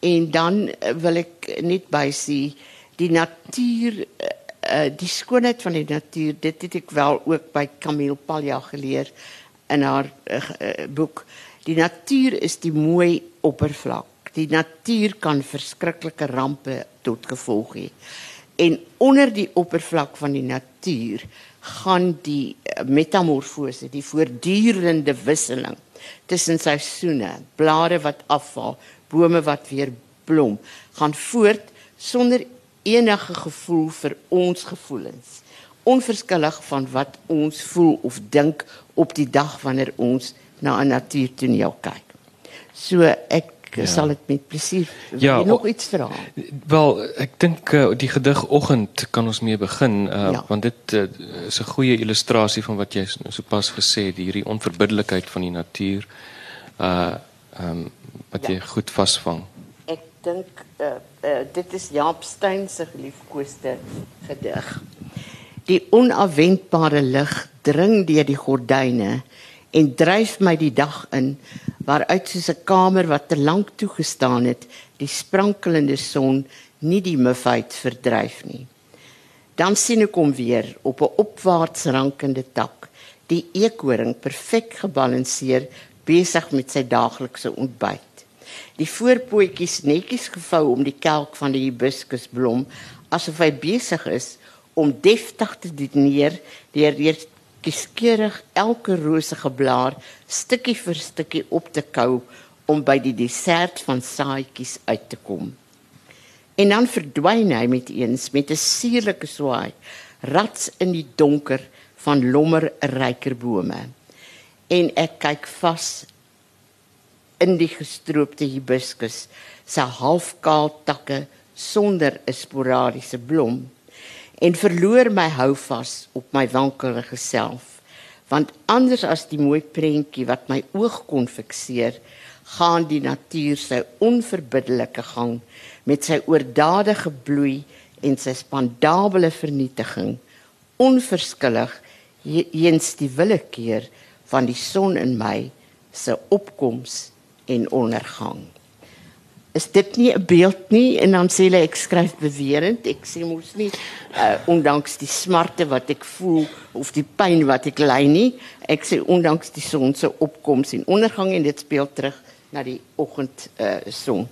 en dan wil ek net by sê die natuur uh, die skoonheid van die natuur dit het ek wel ook by Camille Palja geleer in haar uh, uh, boek Die natuur is die mooi oppervlak. Die natuur kan verskriklike rampe tot gevolg hê. En onder die oppervlak van die natuur gaan die eh, metamorfose, die voortdurende wisseling tussen seisoene, blare wat afval, bome wat weer blom, gaan voort sonder enige gevoel vir ons gevoelens. Onverskillig van wat ons voel of dink op die dag wanneer ons na 'n natuurtoneel kyk. So ek ja. sal dit met plesier ja, nog iets vra. Wel, ek dink uh, die gedig Oggend kan ons mee begin uh, ja. want dit uh, is 'n goeie illustrasie van wat jy sopas gesê het, hierdie onverbiddelikheid van die natuur. Uh ehm um, wat ja. jy goed vasvang. Ek dink uh, uh, dit is Jaap Steyn se geliefkoeste gedig. Die onafwendbare lig dring deur die gordyne en dryf my die dag in waaruit soos 'n kamer wat te lank toegestaan het die sprankelende son nie die mufheid verdryf nie. Dan sien ek hom weer op 'n opwaarts rankende tak die eekoring perfek gebalanseer besig met sy daaglikse ontbyt. Die voorpootjies netjies gevou om die kelk van die hibiscusblom asof hy besig is om deftig te dineer deur deur kieskeurig elke rosige blaar stukkie vir stukkie op te kou om by die dessert van saaitjies uit te kom. En dan verdwyn hy met eens met 'n suurlike swaai rats in die donker van lommer ryker bome. En ek kyk vas in die gestroopte hibiscus se halfkaal takke sonder 'n sporadiese blom en verloor my houvas op my wankelende self. Want anders as die mooi prentjie wat my oog kon fikseer gaan die natuur sy onverbiddelike gang met sy oordadige bloei en sy spandabele vernietiging onverskillig eens die willekeur van die son in my se opkoms en ondergang is dit nie 'n beeld nie? En dan sê hulle ek skryf bewerend. Ek sê mos nie uh, ondanks die smarte wat ek voel of die pyn wat ek ly nie ek sê ondanks die son se opkoms en ondergang en dit speel terug na die oggend uh, son.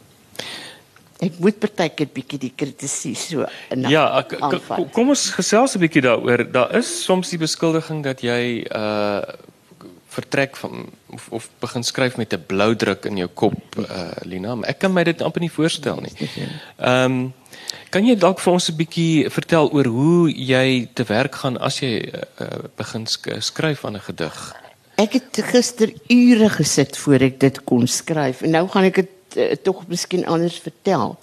Ek moet partykeer bietjie die kritisie so in Ja ek, kom ons gesels 'n bietjie daaroor. Daar is soms die beskuldiging dat jy uh vertrek van of, of begin skryf met 'n blou druk in jou kop uh, Lina maar ek kan my dit amper nie voorstel nie. Ehm um, Kan jy dalk vir ons 'n bietjie vertel oor hoe jy te werk gaan as jy uh, begin skryf aan 'n gedig? Ek het gister ure gesit voor ek dit kon skryf en nou gaan ek dit uh, tog miskien anders vertel.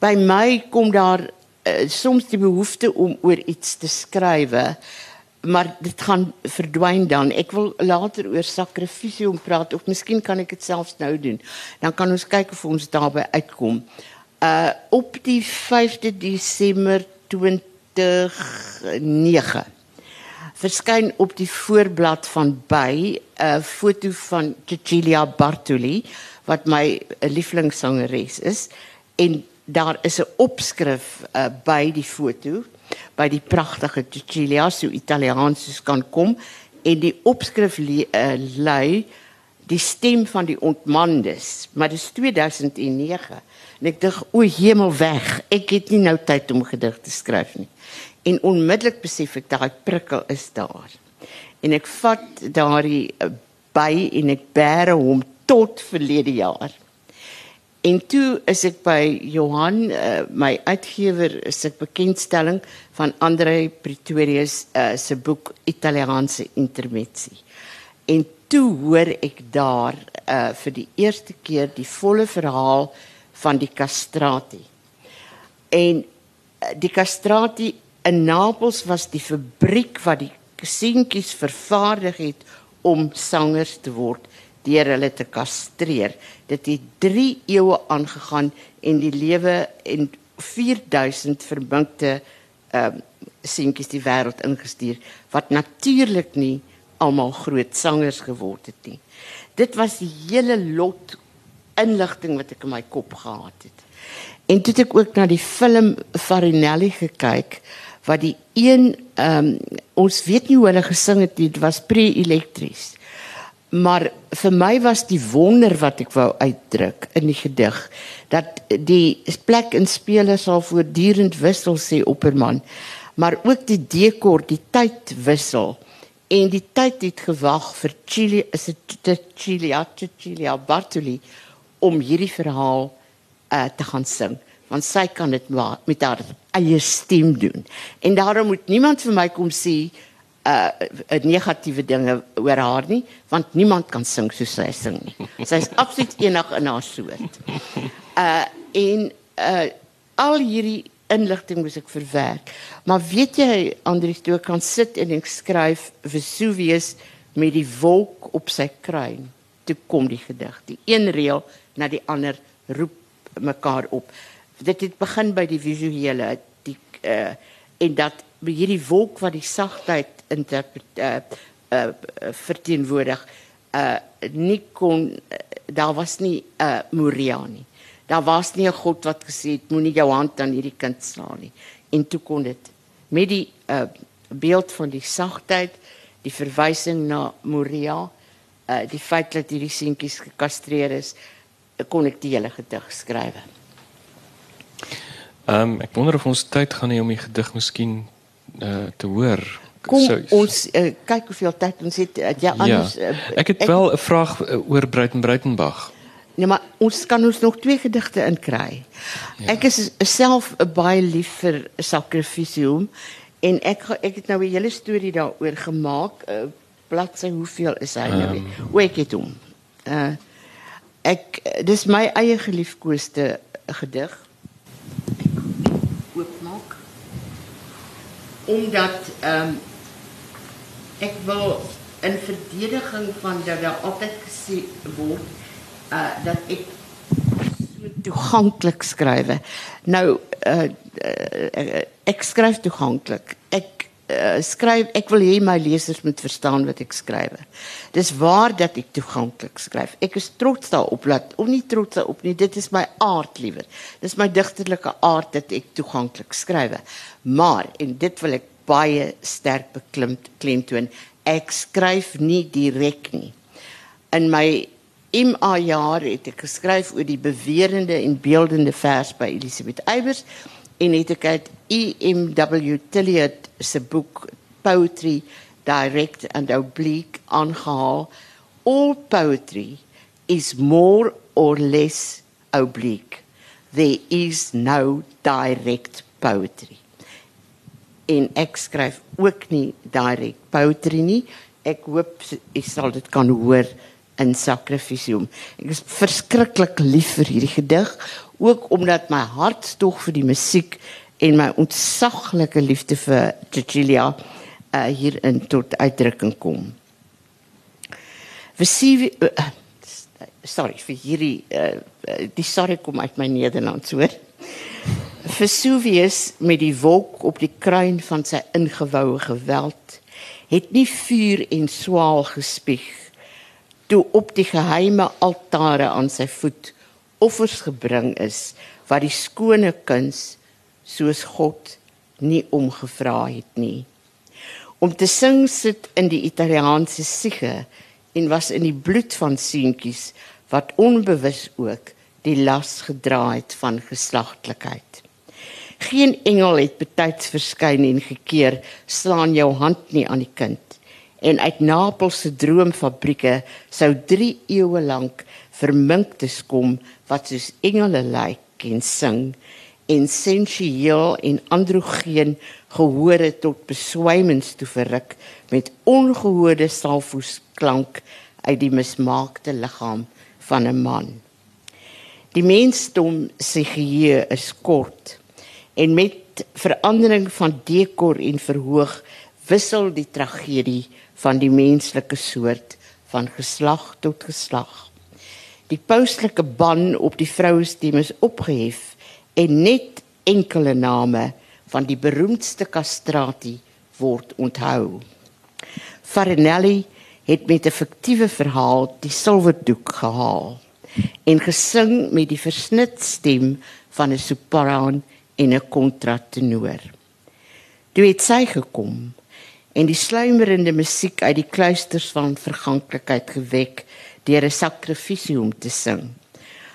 By my kom daar uh, soms die behoefte om oor iets te skryf, maar dit gaan verdwyn dan. Ek wil later oor sakrifisium praat of miskien kan ek dit selfs nou doen. Dan kan ons kyk of ons daarby uitkom. Uh op die 5de Desember 2009 verskyn op die voorblad van by 'n foto van Cecilia Bartoli wat my lieflingsangeres is en daar is 'n opskrif uh, by die foto by die pragtige Cecilia so Italiaans soos kan kom en die opskrif uh, lui die stem van die ontmandes maar dit is 2009 en ek dink o hemel weg ek het nie nou tyd om gedig te skryf nie en onmiddellik besef ek daai prikkel is daar. En ek vat daardie eh, by en ek bære hom tot verlede jaar. En toe is ek by Johan, uh, my uitgewer, is ek bekendstelling van Andre Pretorius uh, se boek Italiaanse Intermezzi. En toe hoor ek daar uh, vir die eerste keer die volle verhaal van die castrati. En uh, die castrati in Napels was die fabriek wat die seentjies vervaardig het om sangers te word deur hulle te kastreer. Dit het 3 eeue aangegaan en die lewe en 4000 verbinkte ehm uh, seentjies die wêreld ingestuur wat natuurlik nie almal groot sangers geword het nie. Dit was die hele lot inligting wat ek in my kop gehad het. En toe het ek ook na die film Farinelli gekyk wat die een ehm um, ons weet nie hoe hulle gesing het dit was pre-elektries maar vir my was die wonder wat ek wou uitdruk in die gedig dat die plek en spelers sal voortdurend wissel sê opperman maar ook die dekor die tyd wissel en die tyd het gewag vir Chili is dit Chili Chili Bartoli om hierdie verhaal uh, te gaan sing want sy kan dit met haar eie stem doen. En daarom moet niemand vir my kom sê uh negatiewe dinge oor haar nie, want niemand kan sing soos sy sing nie. Sy is absoluut enig in haar soort. Uh en uh al hierdie inligting moet ek verwerk. Maar weet jy Andrius, toe kan sit en ek skryf Vesuvius met die wolk op sy kruin. Toe kom die gedig. Die een reël na die ander roep mekaar op dit het begin by die visuele die uh, en dat hierdie wolk wat die sagtheid interpret uh, uh, verteenwoordig uh nie kon uh, daar was nie 'n uh, Moria nie. Daar was nie 'n God wat gesê het moenie jou hand aan hierdie kind slaan nie. En toe kon dit met die uh beeld van die sagtheid, die verwysing na Moria, uh die feit dat hierdie seentjies gekastreer is, kon ek die hele gedig skryf. Ehm um, ek wonder of ons tyd gaan hê om die gedig miskien uh, te hoor. Kom so, ons uh, kyk hoeveel tyd ons het. Uh, ja, anders ja. uh, Ek het ek, wel 'n vraag uh, oor Bruiten Bruitenberg. Nee, maar ons kan ons nog twee gedigte inkry. Ja. Ek is self baie lief vir sakrifisium en ek ek het nou 'n hele storie daaroor gemaak. Uh, bladsy hoeveel is hy um, nou? Ehm. Hoe ek dit doen. Uh ek dis my eie geliefkoeste gedig oopmaak. Omdat ehm um, ek wil in verdediging van dat daar altyd gesê word uh dat ek so toeganklik skryf. Nou uh, uh ek skryf toeganklik. Ek uh, skryf ek wil hê my lesers moet verstaan wat ek skryf. Dis waar dat ek toeganklik skryf. Ek is trots daarop dat of nie trots daarop nie, dit is my aard liewer. Dis my digterlike aard dat ek toeganklik skryf. Maar en dit wil ek baie sterk beklim klemtoon, ek skryf nie direk nie. In my MA jaar het ek geskryf oor die bewerende en beeldende vers by Elisabeth Eybers en het ek uit EMW Tilliard se boek Poetry Direct and Oblique aangehaal. All poetry is more or less oblique. there is no direct poetry. En ek skryf ook nie direct poetry nie. Ek hoop jy sal dit kan hoor in Sacrificium. Ek is verskriklik lief vir hierdie gedig, ook omdat my hartstog vir die musiek en my ontsaglike liefde vir Cecilia uh, hierin tot uitdrukking kom. Vesuvius uh, sorry vir hierdie uh, die sorry kom uit my Nederlands hoor. Vesuvius met die wolk op die kruin van sy ingewoue geweld het nie vuur en swaal gespieg toe op die geheime altare aan sy voet offers gebring is wat die skone kuns soos God nie omgevra het nie. Om te sing sit in die Italiaanse siege en was in die bloed van seentjies wat onbewus ook die las gedra het van geslagtelikheid. Geen engel het betyds verskyn en gekeer slaan jou hand nie aan die kind. En uit Napels se droomfabrieke sou 3 eeue lank verminktes kom wat soos engele lyk en sing en sensueel en androgeen gehore tot beswymings toe verruk met ongehoorde salfos klank uit die mismaakte liggaam van 'n man. Die mensdom se geheue is kort en met verandering van dekor en verhoog wissel die tragedie van die menslike soort van geslag tot geslag. Die pauslike ban op die vrouestem is opgehef en net enkele name van die beroemdste castrati word onthou. Farinelli het met 'n fiktiewe verhaal die silwerdoek gehaal en gesing met die versnit stem van 'n sopran en 'n kontratenor. Toe het sy gekom en die sluimerende musiek uit die kluisters van verganklikheid gewek deur 'n sakrifisium te sing.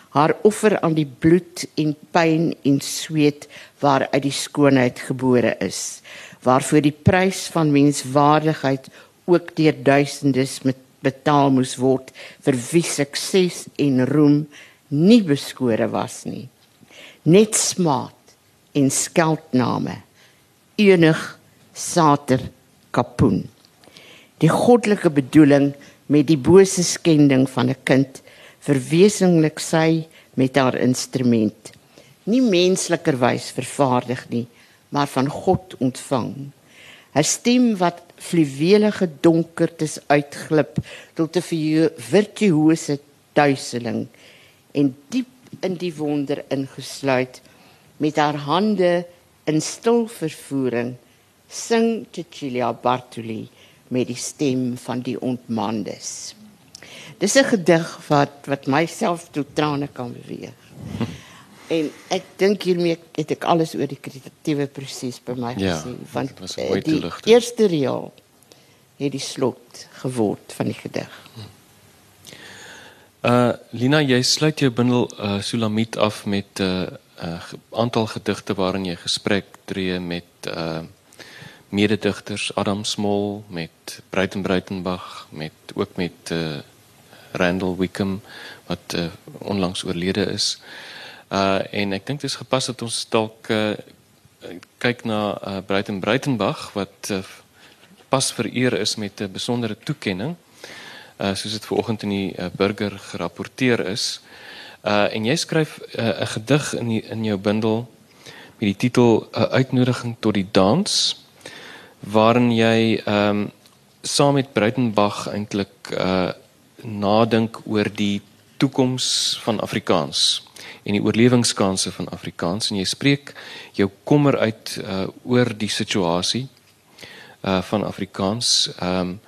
Haar offer aan die bloed en pyn en sweet waaruit die skoonheid gebore is waarvoor die prys van menswaardigheid ook deur duisendes met betaal moes word vir wie sukses en roem nie beskore was nie. Net smaat en skeldname enig sater kapoen. Die goddelike bedoeling met die bose skending van 'n kind verwesenlik sy met haar instrument. Nie menslikerwys vervaardig nie maar van God ontvang. 'n stem wat fluwelige donkertes uitglip tot 'n virtuose duiseling en diep in die wonder ingesluit met haar hande in stil vervoering sing Cecilia Bartoli met die stem van die ontmandes Dis 'n gedig wat wat myself tot trane kan beweeg. En ek dink hiermee het ek alles oor die kreatiewe proses by my ja, gesien van eh, die eerste reël het die slot geword van die gedig. Uh Lina, jy sluit jou bundel uh Sulamit af met 'n uh, uh, aantal gedigte waarin jy gesprek tree met uh mededigters Adam Small, met Breiten Breitenbach, met ook met uh Randall Wickham wat uh, onlangs oorlede is. Uh en ek dink dit is gepas dat ons dalk uh, kyk na uh, Breiten Breitenbach wat uh, pas vereer is met 'n besondere toekenning. Uh soos dit vanoggend in die uh, burger gerapporteer is. Uh en jy skryf 'n uh, gedig in die, in jou bundel met die titel 'n uh, uitnodiging tot die dans waarin jy ehm um, saam met Breitenbach eintlik uh nadink oor die toekoms van Afrikaans en die oorlewingskanse van Afrikaans en jy spreek jou kommer uit uh, oor die situasie uh, van Afrikaans. Ehm um,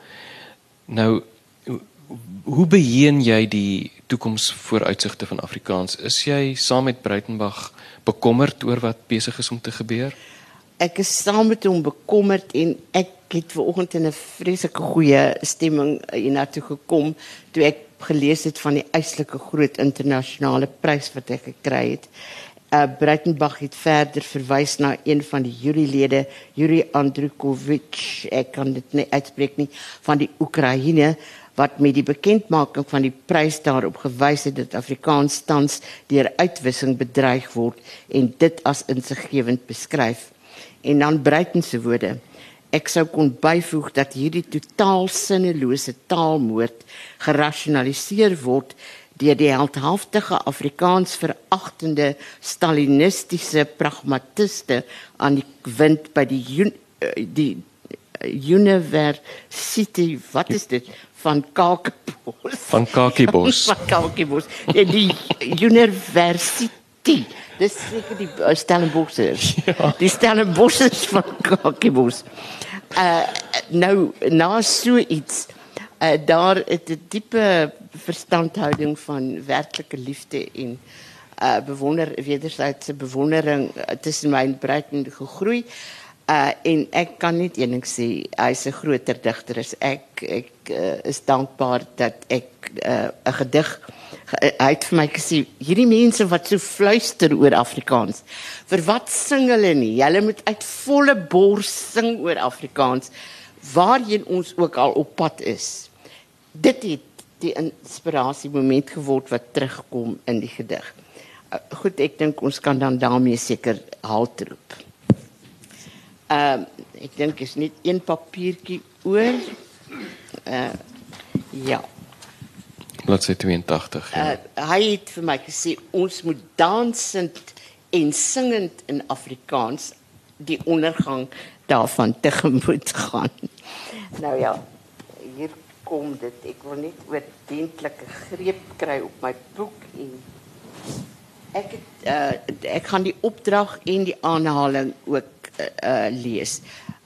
nou hoe beheen jy die toekomsvooruitsigte van Afrikaans? Is jy saam met Breitenberg bekommerd oor wat besig is om te gebeur? Ek is saam met hom bekommerd en ek het vanoggend in 'n vreeslike goeie stemming hiernatoe gekom toe ek gelees het van die eislike groot internasionale prys wat ek gekry het. Uh Breitenbach het verder verwys na een van die jurylede, Yuri Andrukovich, ek kan dit nie uitspreek nie, van die Oekraïne wat met die bekendmaking van die prys daarop gewys het dat Afrikaans tans deur uitwissing bedreig word en dit as insiggewend beskryf. En dan Breiten se woorde. Ek sou kon byvoeg dat hierdie totaal sinnelose taalmoord gerasionaliseer word deur die heldhaftige Afrikaans veragtende stalinistiese pragmatiste aan die wind by die die university wat is dit? Van Kakebos. Van Kakebos. Van Kakebos. Die university dis seker die uh, Stellenboschers ja. die Stellenboschers van Kakebos uh nou na so iets uh, daar het 'n diepe verstandhouding van werklike liefde en uh bewonder wederwysige bewondering tussen my en Breiten gegroei. Uh en ek kan net een ding sê, hy's 'n groter digter as ek. Ek uh, is dankbaar dat ek 'n uh, gedig hy het vir my gesê, hierdie mense wat so fluister oor Afrikaans, vir wat sing hulle nie? Hulle moet uit volle bors sing oor Afrikaans waarheen ons ook al op pad is. Dit het die inspirasie moment geword wat terugkom in die gedig. Uh, goed, ek dink ons kan dan daarmee seker halt roep. Ehm uh, ek dink is net een papiertjie oor. Uh ja. Bladsy 82. Ja. Uh, hy het vir my gesê ons moet dansend en singend in Afrikaans die ondergang daarvan tegemoet gaan. Nou ja, hier kom dit. Ek wil net oordentlike greep kry op my boek en ek het uh, ek gaan die opdrag en die aanhaling ook uh, uh, lees.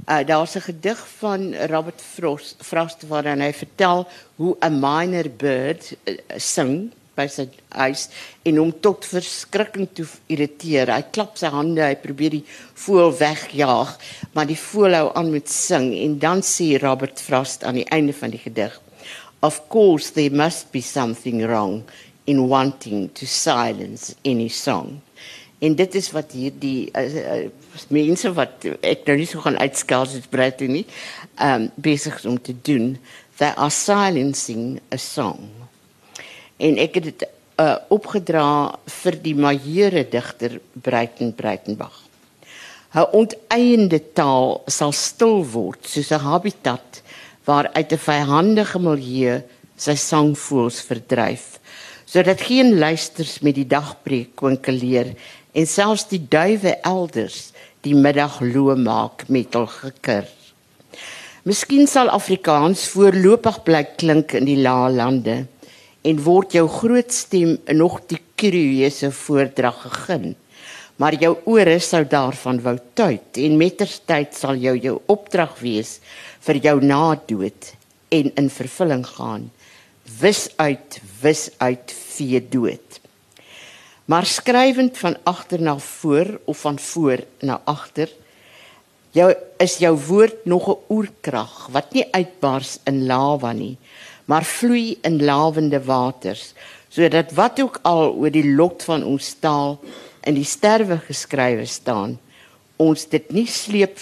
Uh, Daar's 'n gedig van Robert Frost, Frost waarin hy vertel hoe 'n miner bird uh, sing by sy huis en hom tot verskrikking toe irriteer. Hy klap sy hande, hy probeer die voël wegjaag, maar die voël hou aan met sing en dan sê Robert Frost aan die einde van die gedig: Of course there must be something wrong in wanting to silence any song. En dit is wat hierdie uh, uh, mense wat ek nou nie so gaan uitskel as dit breed nie, ehm um, besig om te doen. They are silencing a song en ek het dit uh, opgedra vir die majeure digter Breiten Breitenbach. 'n Onteiende taal sal stil word soos 'n habitat waar uit 'n vyhandige milieu sy sangvoëls verdryf, sodat geen luisters met die dagbreek kwinkeleer en selfs die duwe elders die middag loo maak met hul gekir. Miskien sal Afrikaans voorlopig bly klink in die lae lande en word jou groot stem nog die kruise voordrag gegin. Maar jou ore sou daarvan wou tuit en mettertyd sal jou jou opdrag wees vir jou na dood en in vervulling gaan. Wis uit, wis uit vee dood. Maar skrywend van agter na voor of van voor na agter jou is jou woord nog 'n oerkrag wat nie uitbars in lava nie maar vloei in lawende waters sodat wat ook al oor die lot van ons taal in die sterwe geskrywe staan ons dit nie sleep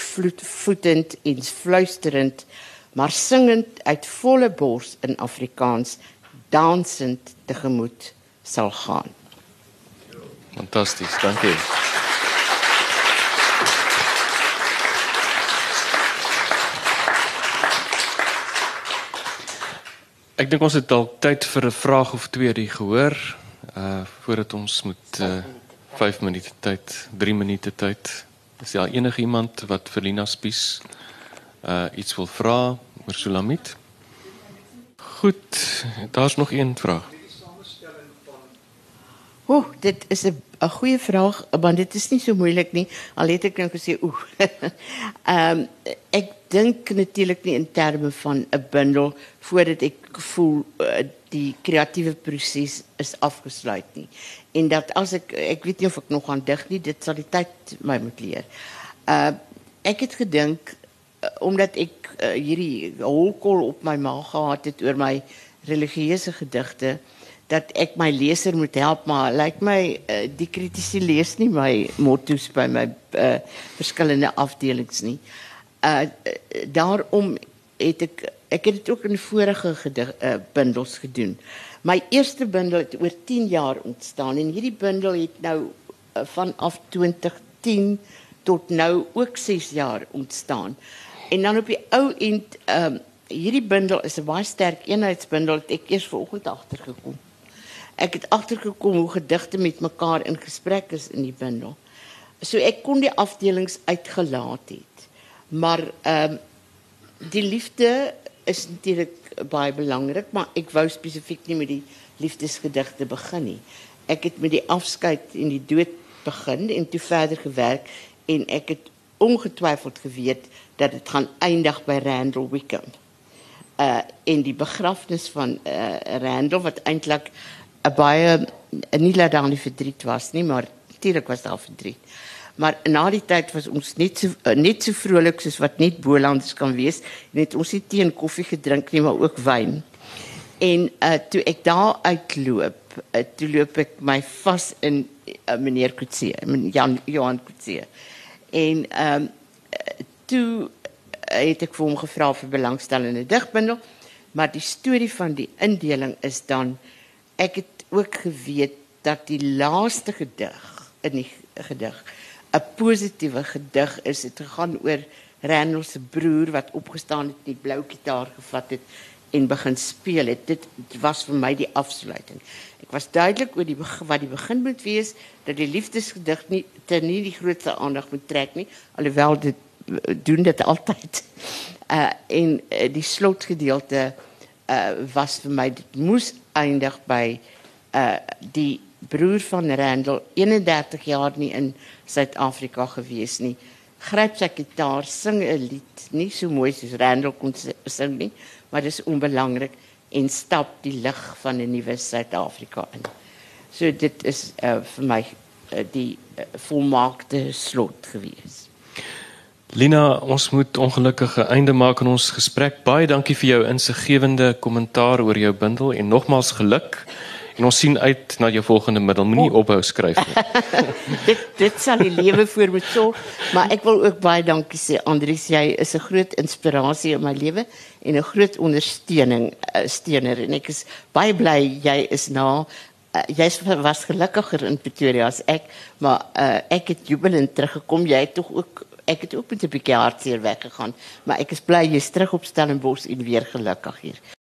voetend en fluisterend maar singend uit volle bors in Afrikaans dansend tegemoet sal gaan fantasties dankie Ek dink ons het dalk tyd vir 'n vraag of twee die gehoor. Uh voordat ons moet uh 5 minute tyd, 3 minute tyd. Is daar enige iemand wat vir Lina Spies uh iets wil vra oor Sulamit? Goed, daar's nog een vraag. Ooh, dit is 'n 'n goeie vraag, want dit is nie so moeilik nie. Al het ek nou gesê ooh. Ehm um, ek dink natuurlik nie in terme van 'n bundel voordat ek voel uh, die kreatiewe proses is afgesluit nie. En dat as ek ek weet nie of ek nog aan dig nie, dit sal die tyd my moet leer. Uh ek het gedink uh, omdat ek uh, hierdie holkol op my maag gehad het oor my religieuse gedigte dat ek my leser moet help maar lyk like my uh, die kritiese lees nie my motto's by my uh, verskillende afdelings nie. Uh daarom het ek ek het dit ook in vorige gedig, uh, bundels gedoen. My eerste bundel het oor 10 jaar ontstaan en hierdie bundel het nou uh, vanaf 2010 tot nou ook 6 jaar ontstaan. En dan op die ou end um, hierdie bundel is 'n baie sterk eenheidsbundel het ek eers vanoggend agtergekom. Ek het agtergekom hoe gedigte met mekaar in gesprek is in die bundel. So ek kon die afdelings uitgelaat het. Maar ehm um, die liefde is natuurlik baie belangrik, maar ek wou spesifiek nie met die liefdesgedigte begin nie. Ek het met die afskeid en die dood begin en toe verder gewerk en ek het ongetwyfeld geweet dat dit gaan eindig by Randall Wickham. Uh in die begrafnis van uh Randall wat eintlik 'n baie nie laat dan die verdriet was nie, maar natuurlik was daar verdriet. Maar na die tyd was ons net so net so vrolik soos wat net Bolanders kan wees. Net ons het teen koffie gedrink nie, maar ook wyn. En uh toe ek daar uitloop, uh, toe loop ek my vas in uh, meneer Kutse, Jan Johan Kutse. En ehm um, toe het ek vir hom gevra vir belangstellende digbundel, maar die storie van die indeling is dan ek het ook geweet dat die laaste gedig in die gedig 'n positiewe gedig is. Dit gaan oor Randall se broer wat opgestaan het, die blou gitaar gevat het en begin speel het. Dit, was vir my die afsluiting. Ek was duidelik oor die wat die begin moet wees dat die liefdesgedig nie ter nie die grootste aandag moet trek nie, alhoewel dit doen dit altyd. Uh en uh, die slotgedeelte was vir my dit moes eindig by uh die broer van Randall 31 jaar nie in Suid-Afrika gewees nie. Gryp sy gitaar, sing 'n lied, nie so mooi soos Randall kon sing nie, maar dis onbelangrik en stap die lig van 'n nuwe Suid-Afrika in. So dit is uh vir my uh, die uh, volmaakte slot gewees. Lina, ons moet ongelukkige einde maak aan ons gesprek. Baie dankie vir jou insiggewende kommentaar oor jou bundel en nogmaals geluk. En ons sien uit na jou volgende middel. Moenie oh. ophou skryf nie. dit dit sal die lewe voor moet sorg, maar ek wil ook baie dankie sê Andries, jy is 'n groot inspirasie in my lewe en 'n groot ondersteuning uh, steuner en ek is baie bly jy is na uh, jy was gelukkiger in Pretoria as ek, maar uh, ek het jubelend teruggekom. Jy het tog ook ek het ook met 'n bietjie hartseer weggegaan, maar ek is bly jy's terug op Stellenbosch en weer gelukkig hier.